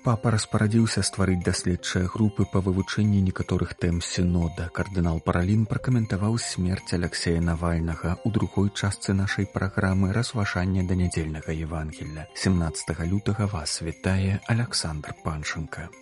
Папа распарадзіўся стварыць даследчыя групы па вывучэнні некаторых тэм сінода. Кардынал Паралін пракаментаваў смерць Алексея Навальнага ў другой частцы нашай праграмы разважання да нядзельнага Евангеля. 17 лютага вас вітае Александр Паншенко.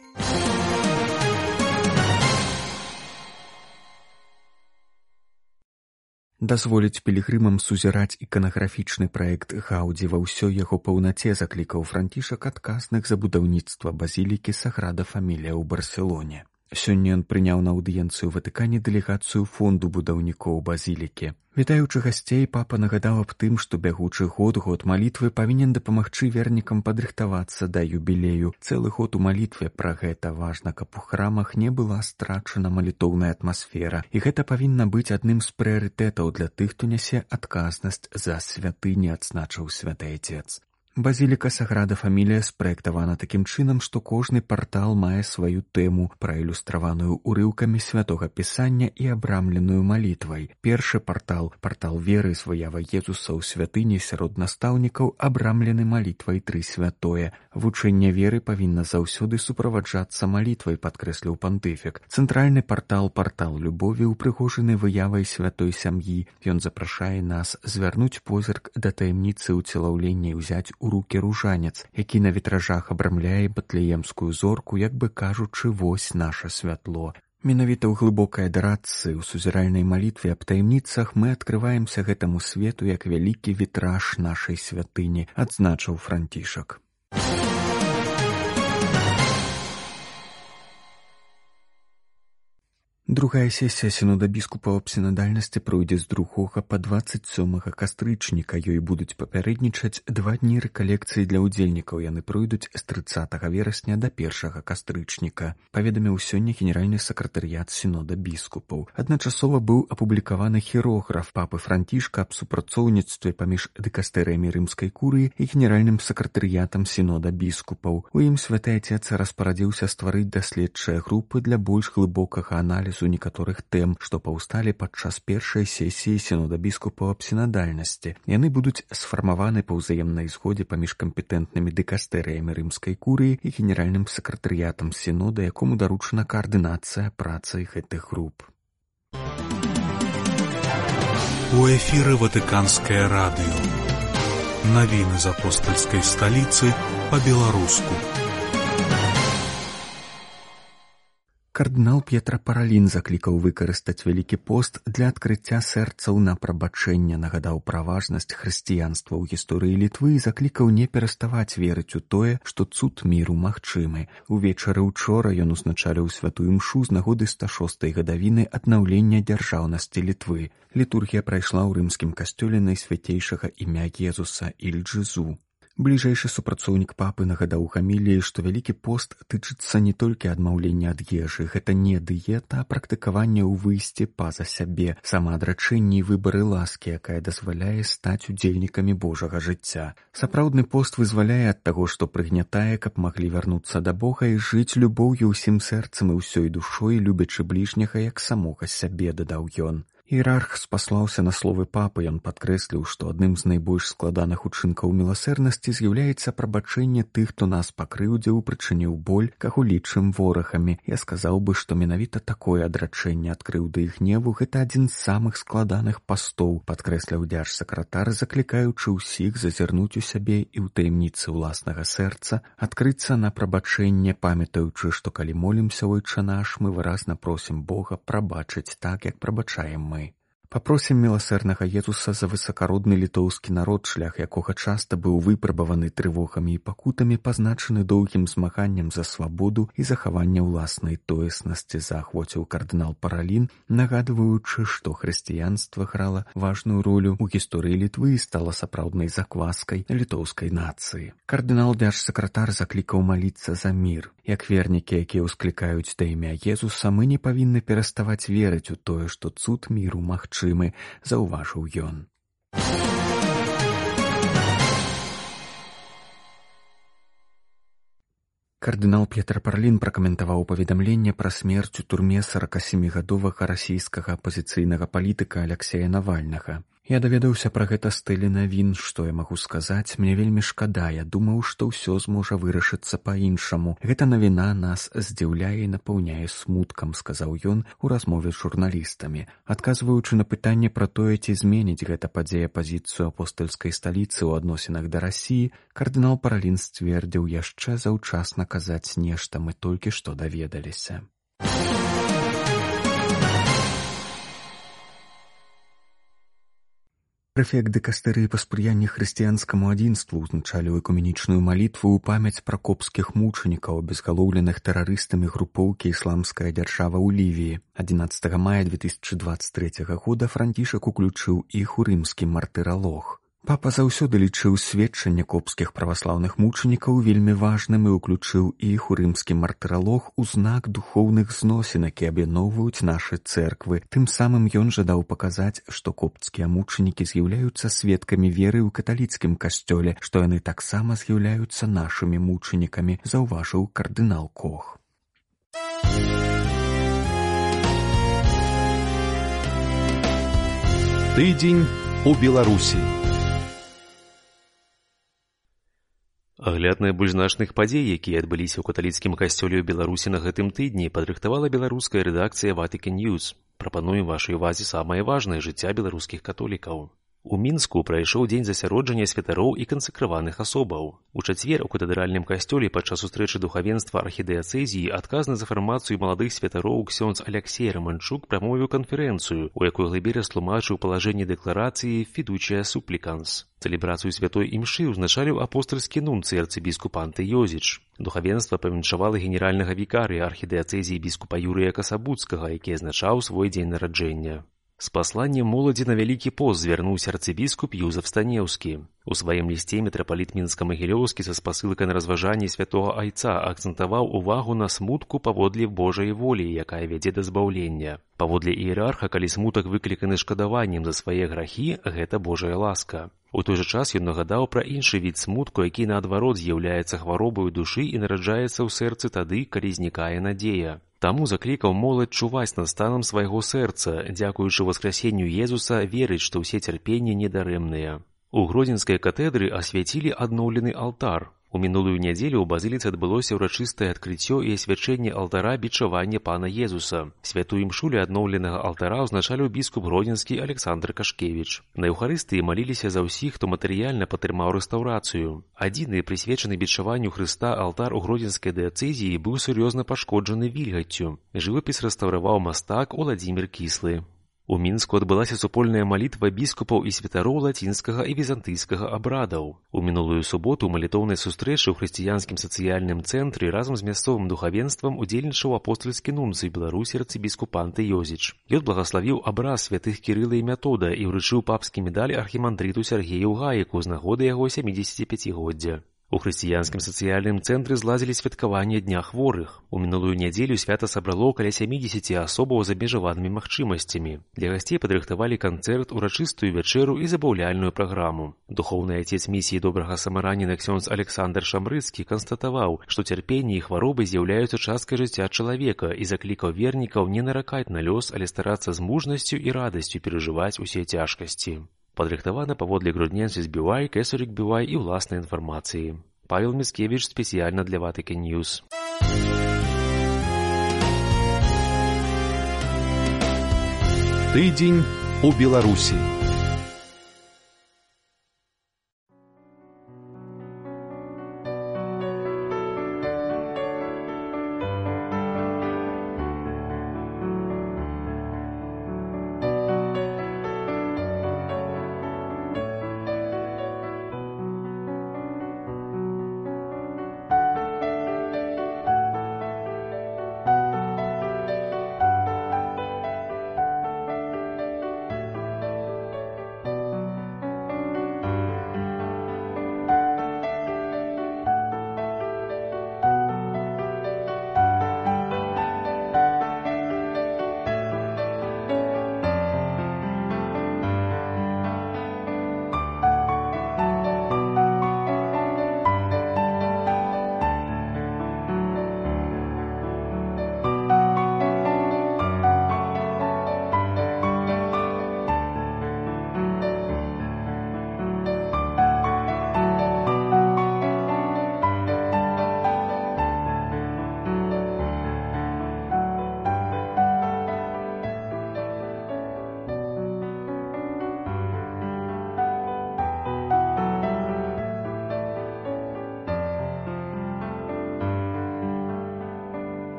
Дазволіць пілігрымам сузіраць іканаграфічны праект гаўдзі ва ўсёй яго паўнаце заклікаў францішак адказных за будаўніцтва базілікі саграда фамілія ў барселоне Сёння ён прыняў на аўдыенцыю ватыкане дэлегацыю фонду будаўнікоў базілікі. Вітаючы гасцей папа нагадаў аб тым, што бягучы год год малітвы павінен дапамагчы вернікам падрыхтавацца да юбілею. Цэлы год у малітве пра гэта важна, каб у храмах не была страчана малітоўная атмасфера. І гэта павінна быць адным з прыярытэтаў для тых, хто нясе адказнасць за святыні адзначыў святы адзец. Базіліка саграда фамілія спраектавана такім чынам, што кожны партал мае сваю тэму, праілюстраваную ўрыўкамі святога пісання і абрамленую малітвай. Першы партал партал веры з выява Езуса ў святыні сярод настаўнікаў абрамлены малітвай тры святое. Вучэнне веры павінна заўсёды суправаджацца малітвай, падкрэсліў пантыфік. Цэнтральны партал партал любові ўпрыгожаны выявай святой сям'і. Ён запрашае нас звярнуць позірк да таямніцы ўцелаўлення і ўзяць у руки ружанец, які на вітражах абрамляе батлеемскую зорку, як бы кажучы вось наше святло. Менавіта ў глыбокай адарацы ў сузіральнай малітве аб таямніцах мы адкрываемся гэтаму свету як вялікі вітраж нашай святыні, адзначыў францішак. Другая сесія сінода біскупа аб сінадальнасці пройдзе з другога па 27 кастрычніка ёй будуць папярэднічаць два дні рэкалекцыі для ўдзельнікаў яны пройдуць з 30 верасня да першага кастрычніка паведаміў сёння генеральны сакратарыят сінода біскупаў адначасова быў апублікаваны хірограф папы францішка аб супрацоўніцтве паміж дэкастэрыямі рымскай курыі і генеральным сакратарыятам сінода біскупаў у ім святы отец распарадзіўся стварыць даследчыя групы для больш глыбокага аналізу аналізу некаторых тэм, што паўсталі падчас першай сесіі сінода біскупаў аб сінадальнасці. Яны будуць сфармаваны па ўзаемнай згодзе паміж кампетэнтнымі дэкастэрыямі рымскай курыі і генеральным сакратарыятам сінода, якому даручана каардынацыя працай гэтых груп. У эфіры ватыканскае радыё. Навіны з апостальскай сталіцы па-беларуску. Кардынал П'етра Паралін заклікаў выкарыстаць вялікі пост для адкрыцця сэрцаў на прабачэнне, нагадаў пра важнасць хрысціянства ў гісторыі літвы і заклікаў не пераставаць верыць у тое, што цуд міру магчымы. Увечары учора ён узначаліў святую мшу з нагоды 106 гадавіны аднаўлення дзяржаўнасці літвы. Літургія прайшла ў рымскім касцёле найсвяцейшага імя Езуса Ільджызу бліжэйшы супрацоўнік папы нагадаў хаміліі што вялікі пост тычыцца не толькі адмаўлення ад ежы гэта не дыета практыкаванне ў выйсці па-за сябе. Самаадрачэнні выбары ласкі якая дазваляе стаць удзельнікамі божага жыцця сапраўдны пост вызваляе ад таго што прыгнятае каб маглі вярнуцца да бога і жыць любоўю ўсім сэрцам і ўсёй душой любячы бліжняга як самога сябе дадаў ён Іерарх спаслаўся на словы папы, ён падкрэсліў, што адным з найбольш складаных учынкаў міласэрнасці з'яўляецца прабачэнне тых, хто нас пакрыўдзіў прычыніў боль, каго лічым ворагамі. Я сказаў бы, што менавіта такое адрачэнне ад крыўды і гневу гэта адзін з самых складаных пастоў, падкрэсляў дзяж сакратар, заклікаючы ўсіх зазірнуць у сябе і ў таемніцы ўласнага сэрца, адкрыцца на прабачэнне, памятаючы, што калі молімся ойча наш, мы выразна просім Бога прабачыць так, як прабачаем мы папросім міласэрнага езуса за высакародны літоўскі народ шлях якога часта быў выпрабаваны трывогамі і пакутамі пазначаны доўгім змаганнем за свабоду і захаванне ўласнай тоеснасці заахвоціў кардынал паралін нагадваючы што хрысціянства грала важную ролю ў гісторыі літвы і стала сапраўднай закваскай літоўскай нацыі. Кардынал дзяж сакратар заклікаў маліцца за мір Як вернікі, якія ўсклікаюць да імя Езуса, мы не павінны пераставаць верыць у тое, што цуд міру магчымы, заўважыў ён. Кардынал П'етр Парлін пракаментаваў паведамленне пра смерць у турме 47гадовага расійскага апазіцыйнага палітыка Алексея Навальнага. Я даведаўся пра гэта стылі навін, што я магу сказаць, мне вельмі шкада, я думаў, што ўсё зможа вырашыцца па-іншаму. Гэта навіна нас здзіўляе і напаўняе смуткам, сказаў ён у размове з журналістамі. Адказваючы на пытанне пра тое, ці зменіць гэта падзея пазіцыю апостольскай сталіцы ў адносінах да рассіі, кардынал Паралін сцвердзіў яшчэ заўчасна казаць нешта мы толькі што даведаліся. Прэфект дэкастэрыі па спрыянні хрысціянскаму адзінству ўзначаліў экуменічную малітву ў памяць пра копскіх мучанікаў абезгалоўленых тэрарыстамі групоўкі ісламская дзяржава ў лівіі 11 мая 2023 года францішак уключыў іх у рымскі мартыралог Папа заўсёды лічыў сведчанне копскіх праваслаўных мучанікаў вельмі важным і ўключыў іх у рымскі мартыралог у знак духоўных зносін, які аб'ядноўваюць нашы цэрквы. Тым самым ён жадаў паказаць, што копцкія мучанікі з'яўляюцца сведкамі веры ў каталіцкім касцёле, што яны таксама з'яўляюцца нашымі мучанікамі, заўважыў кардынал Кох. Тыдзень у Беларусі. Агляд найбольш значных падзей, якія адбыліся ў каталіцкім касцёле ў Беларусі на гэтым тыдні, падрыхтавала беларуская рэдакцыя Ватыка News. Прапануем вашай увазе самае важнае жыцця беларускіх католікаў. У мінску прайшоў дзень засяроджання святароў і кансакраваных асобаў. У чацвер у катэдральным касцёле падчас сустрэчы духавенства архідэацэзіі адказны за фармацыю маладых святароў ксёнз Алексей Раманчук прамовіў канферэнцыю, у якой глыбе растлумачыў палажэнне дэкларацыі фідучая супліканс. Цэлебрацыю святой імшы ўзначаліў апостальскі нунцы арцыбіскупанты Йозіч. Духавенства павіншавала генеральнага вікарыя архідэацэзіі біскупа Юрыя Касабуцкага, які азначаў свой дзень нараджэння. З пасланнем моладзі на вялікі пост звярнуўся арцыбіскуп Юзаф Станеўскі. У сваім лісце мітрапаліт мінска-магілёўскі са спасылкай на разважанні святого айца акцэнтаваў увагу на смутку паводле Божай волі, якая вядзе да збаўлення. Паводле іерарха, калі смутак выкліканы шкадаваннем за свае грахі, гэта Божая ласка. У той жа час ён нагадаў пра іншы від смутку, які наадварот з'яўляецца хваробаю душы і нараджаецца ў сэрцы тады, калі знікае надзея. Таму заклікаў моладзь чуваць над станам свайго сэрца, дзякуючы васкрасенню Езуса верыць, што ўсе цярпенні недарэмныя. У гродзенскай катедры асвяцілі адноўлены алтар, У мінулую нядзелю ў базіліцы адбылося ўрачыстае адкрыццё і асвячэнне алтара бічавання пана Езуса. Святую імшулі адноўленага алтара ўзначаліў біскуп гродзенскі Александр Кашкевіч. На Еўхарыстыі маліліся за ўсіх, хто матэрыяльна падтрымаў рэстаўрацыю. Адзіны прысвечаны бічаванню Хрыста алтар у гродзенскай дыяцэзіі быў сур'ёзна пашкоджаны вільгаццю. Жывапіс рэстаўраваў мастак Уладзімир кіслы. У мінску адбылася супольная малітва біскупаў і святароў лацінскага і візантыйскага абрадаў. У мінулую суботу малітоўнай сустрэчы ў хрысціянскім сацыяльным цэнтры разам з мясцовым духавенствам удзельнічаў апостальскі нунцы беларусі арцыбіскупанты Йозіч. Ён благаславіў абраз святых кірыла і метода і ўручыў папскі медаль архімандрыту Сергею Гаіку з нагоды яго 75годдзя. У хрысціянскім сацыяльным цэнтры злазілі святкаванне дня хворых. У мінулую нядзелю свята сабрало каля 70 асобаў з абмежаванымі магчымасцямі. Для гасцей падрыхтавалі канцэрт, урачыстую вячэру і забаўляльную праграму. Духоўны айцец місіі добрага самараніна ксёнз Александр Шамрыцкі канстатаваў, што цярпенне і хваробы з'яўляюцца часткай жыцця чалавека і заклікаў вернікаў не наракаць на лёс, але старацца з мужнасцю і радасцю перажываць усе цяжкасці падрыхтавана паводле грудненцы збівай кэсарик бівай і ўласнай інфармацыі павел міскевич спецыяльна для ватыкі news тыдзень у беларусі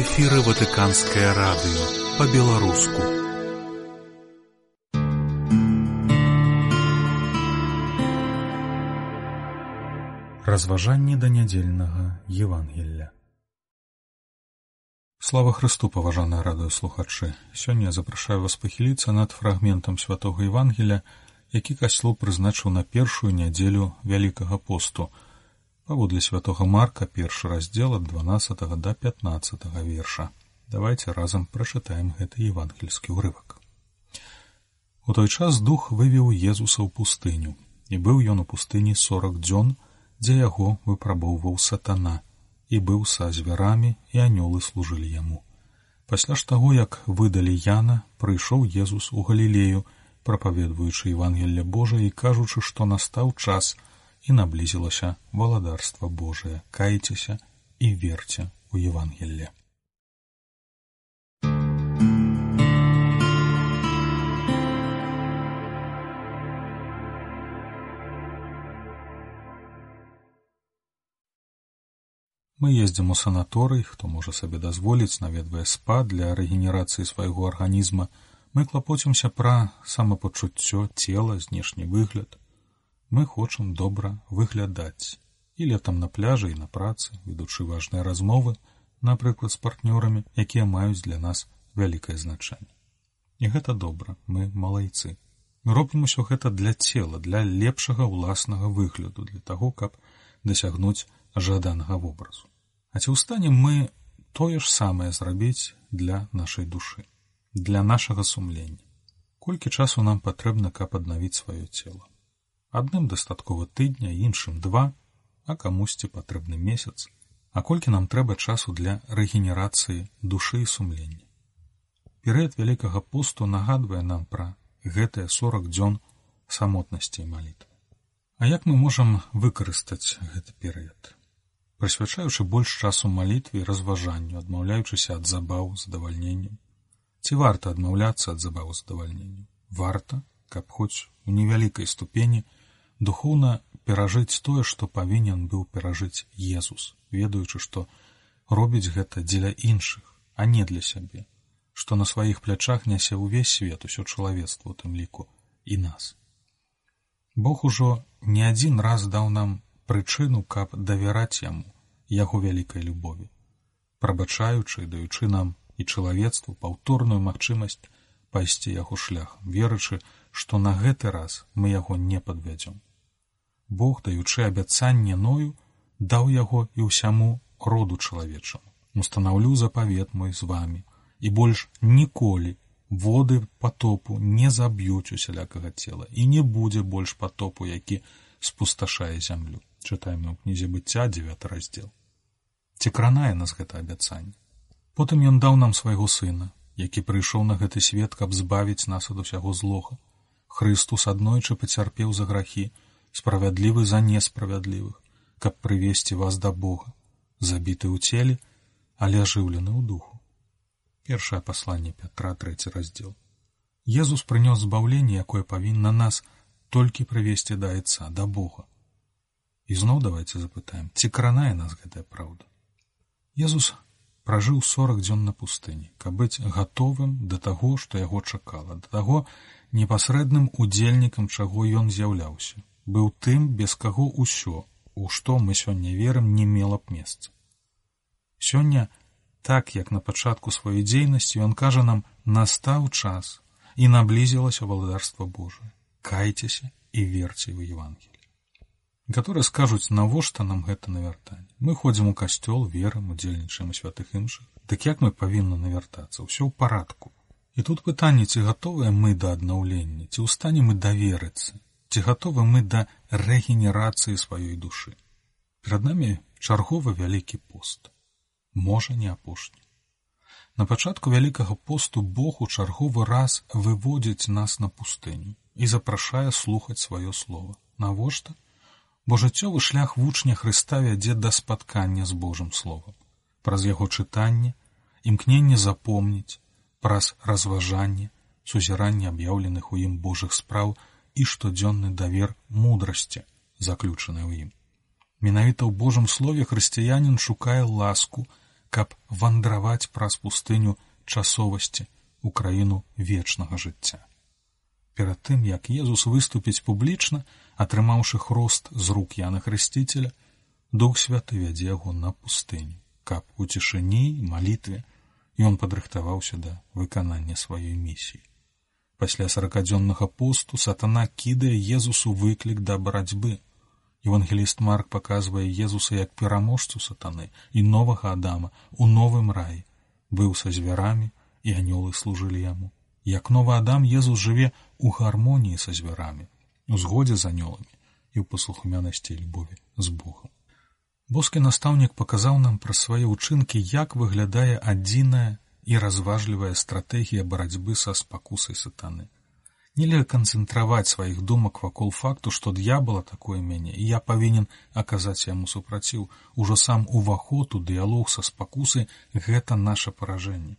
У эфіры ватыканскае радыё па-беларуску. Разважанні да нядзельнага Евангелля. Слава Христу, паважаныя радыёслухачы. Сёння я запрашаю вас пахіліцца над фрагментам святого Евангеля, які касьло прызначыў на першую нядзелю вялікага посту – паводле святого марка першы раздзел ад 12 до 15 верша. Давайте разам прачытаем гэты евангельскі ўрывак. У той час дух вывеў езуса ў пустыню і быў ён у пустыні сорок дзён дзе яго выпрабоўваў сатана і быў са звярамі і анёлы служылі яму. Пасля ж таго як выдалі яна прыйшоў езус у галілею прапаведваючы евангелля божа і кажучы што настаў час на і наблізілася валадарства Божае, кайцеся і верце ў Евангелле. Мы ездзім у санаторый, хто можа сабе дазволіць, наведвае спа для рэгенерацыі свайго арганізма, мы клапоцімся пра самапачуццё цела, знешні выгляд, мы хочам добра выглядаць. І летам на пляжы і на працы ведучы важныя размовы напрыклад з партнёрамі якія маюць для нас вялікае значэнне. І гэта добра мы малайцы. Мы робім усё гэта для цела для лепшага ўласнага выгляду для таго каб дасягнуць жаданага вобразу. А ці ўстанем мы тое ж самае зрабіць для нашай душы для нашага сумлення? Колькі часу нам патрэбна каб аднавіць сваё цело адным дастаткова тыдня іншым два а камусьці патрэбны месяц. А колькі нам трэба часу для рэгенерацыі душы і сумлення? Перыяд вялікага посту нагадвае нам пра гэтыя сорок дзён самотнасці і малітвы. А як мы можам выкарыстаць гэты перыяд? Прысвячаючы больш часу малітве разважанню адмаўляючыся ад забаў задавальненнем ці варта адмаўляцца ад забаву задавальненню варта каб хоць у невялікай ступені духоўна перажыць тое, што павінен быў перажыць Езус, ведаючы, што робіць гэта дзеля іншых, а не для сябе, што на сваіх плячах нясе ўвесь свет усё чалавецтва у тым ліку і нас. Бог ужо не адзін раз даў нам прычыну, каб давяраць яму яго вялікай любові, прабачаючы, даючы нам і чалавецтву паўторную магчымасць пайсці яго шляхам, верачы, што на гэты раз мы яго не падвядзём. Бог, даючы абяцанне ною, даў яго і ўсяму роду чалавечаму. Устанаўлю запавет мой з вами, і больш ніколі воды потопу не заб'юць усялякага цела і не будзе больш потопу, які спусташае зямлю. Чытаем у кнізе быцця девят раздзел. Ці кранае нас гэта абяцанне. Потым ён даў нам свайго сына, які прыйшоў на гэты свет, каб збавіць нас ад усяго злога. Хрыстус аднойчы пацярпеў за грахі, справядлівы за несправядлівых, каб прывесці вас да Бога, забіты ў целе, але ажыўлены ў духу. Першае пасланне Пятра трэці раздзел. Езус прынёс збаўленне, якое павінна нас толькі прывесці да айца да Бога. І зноў давайте запытаем, ці кранае нас гэтая праўда. Езус пражыў сорок дзён на пустыні, каб быць гатовым да таго, што яго чакала, да таго непасрэдным удзельнікам, чаго ён з'яўляўся быў тым, без каго ўсё, у што мы сёння верым, не мела б месца. Сёння, так як на пачатку сваёй дзейнасці ён кажа нам настаў час і наблізілася валадарства Божае. Кайцеся і верце ў Евангелі. Некаторыя скажуць, навошта нам гэта навяртанне. Мы ходзім у касцёл, верым, удзельнічаем у святых іншых. Дык як мы павінны навяртацца, ўсё ў парадку. І тут пытанне, ці гатовыя мы да аднаўлення, ці ў стане мы даверыцца, ці гатовы мы да рэгенерацыі сваёй душы. Перад намі чарговы вялікі пост, можа не апошні. На пачатку вялікага посту Бог у чарговы раз выводзіць нас на пустыню і запрашае слухаць сваё слово. Навошта? Бо жыццёвы шлях вучня Хрыста вядзе да спаткання з Божым словам, праз яго чытанне, імкненне запомніць, праз разважанне, сузіранне аб'яўленых у ім Божых спраў і штодзённы давер мудрасці, заключаны ў ім. Менавіта ў Божым слове хрысціянін шукае ласку, каб вандраваць праз пустыню часовасці у краіну вечнага жыцця. Перад тым, як Езус выступіць публічна, атрымаўшы хрост з рук Яна Хрысціцеля, Дух святы вядзе яго на пустыню, каб у цішыні і малітве ён падрыхтаваўся да выканання сваёй місіі. Пасля сорокадзённага посту сатана кідае Езусу выклік да барацьбы. Евангеліст Марк паказвае Езуса як пераможцу сатаны і новага Адама у новым раі, быў са звярамі і анёлы служылі яму. Як новы Адам Езус жыве ў гармоніі са звярамі, у згодзе з анёламі і ў паслухмянасці любові з Богом. Боскі настаўнік паказаў нам пра свае ўчынкі, як выглядае адзіная і разважлівая стратэгія барацьбы са спакусай сатаны. Нельга канцэнтраваць сваіх думак вакол факту, што д'ябала такое мяне, і я павінен аказаць яму супраціў. Ужо сам уваход у дыялог са спакусай гэта наше паражэнне.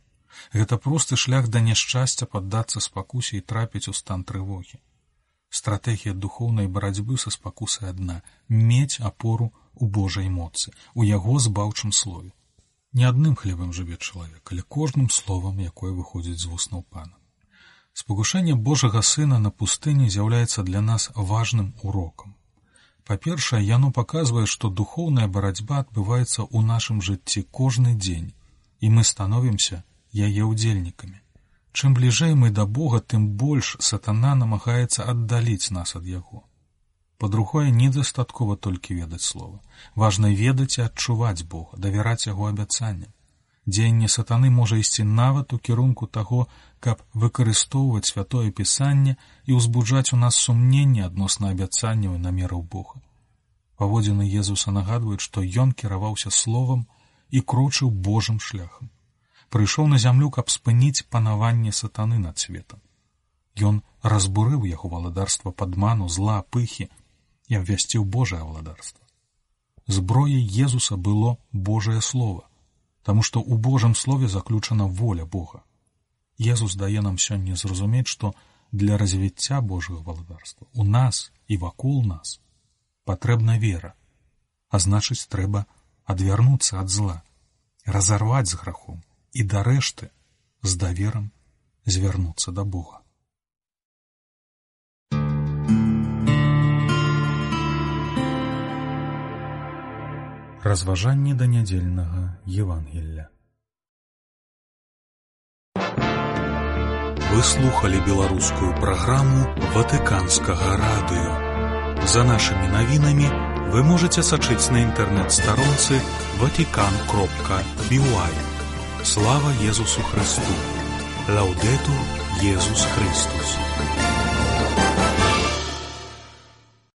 Гэта просты шлях да няшчасця паддацца спакусе і трапіць у стан трывогі. Стратэгія духоўнай барацьбы са спакусай адна мець апору у Божай моцы, у яго збаўчым слове. Не адным хлебам жыве чалавек, але кожным словам, якое выходзіць з вуснаў пана. Спагушэнне Божага сына на пустыні з'яўляецца для нас важным урокам. Па-першае, яно паказвае, што духоўная барацьба адбываецца ў нашым жыцці кожны дзень, і мы становімся яе ўдзельнікамі. Чым бліжэй мы да Бога, тым больш сатана намагаецца аддаліць нас ад яго. Па-другое, недастаткова толькі ведаць слова. Важна ведаць і адчуваць Бога, давяраць яго абяцанням. Дзеянне сатаны можа ісці нават у кірунку таго, каб выкарыстоўваць святое пісанне і ўзбуджаць у нас сумненне адносна абяцанняў і намераў Бога. Паводзіны Езуса нагадваюць, што ён кіраваўся словам і крочыў Божым шляхам. Прыйшоў на зямлю, каб спыніць панаванне сатаны над светом. Ён разбурыў яго валадарства падману зла пыхі, і абвясціў Божае ўладарства. Зброяй Езуса было Божае слово, таму што ў Божым слове заключана воля Бога. Езус дае нам сёння зразумець, што для развіцця Божага валадарства у нас і вакол нас патрэбна вера, а значыць, трэба адвярнуцца ад зла, разарваць з грахом і дарэшты з даверам звярнуцца да Бога. Разважанне да нядзельнага Евангелля. Вы слухали беларускую праграму ватыканскага радыё. За нашымі навінамі вы можете сачыць на інтэрнэт-старонцы ватикан кропка бівай. Слава Езусу Христу. Лаўдету Езус Христус.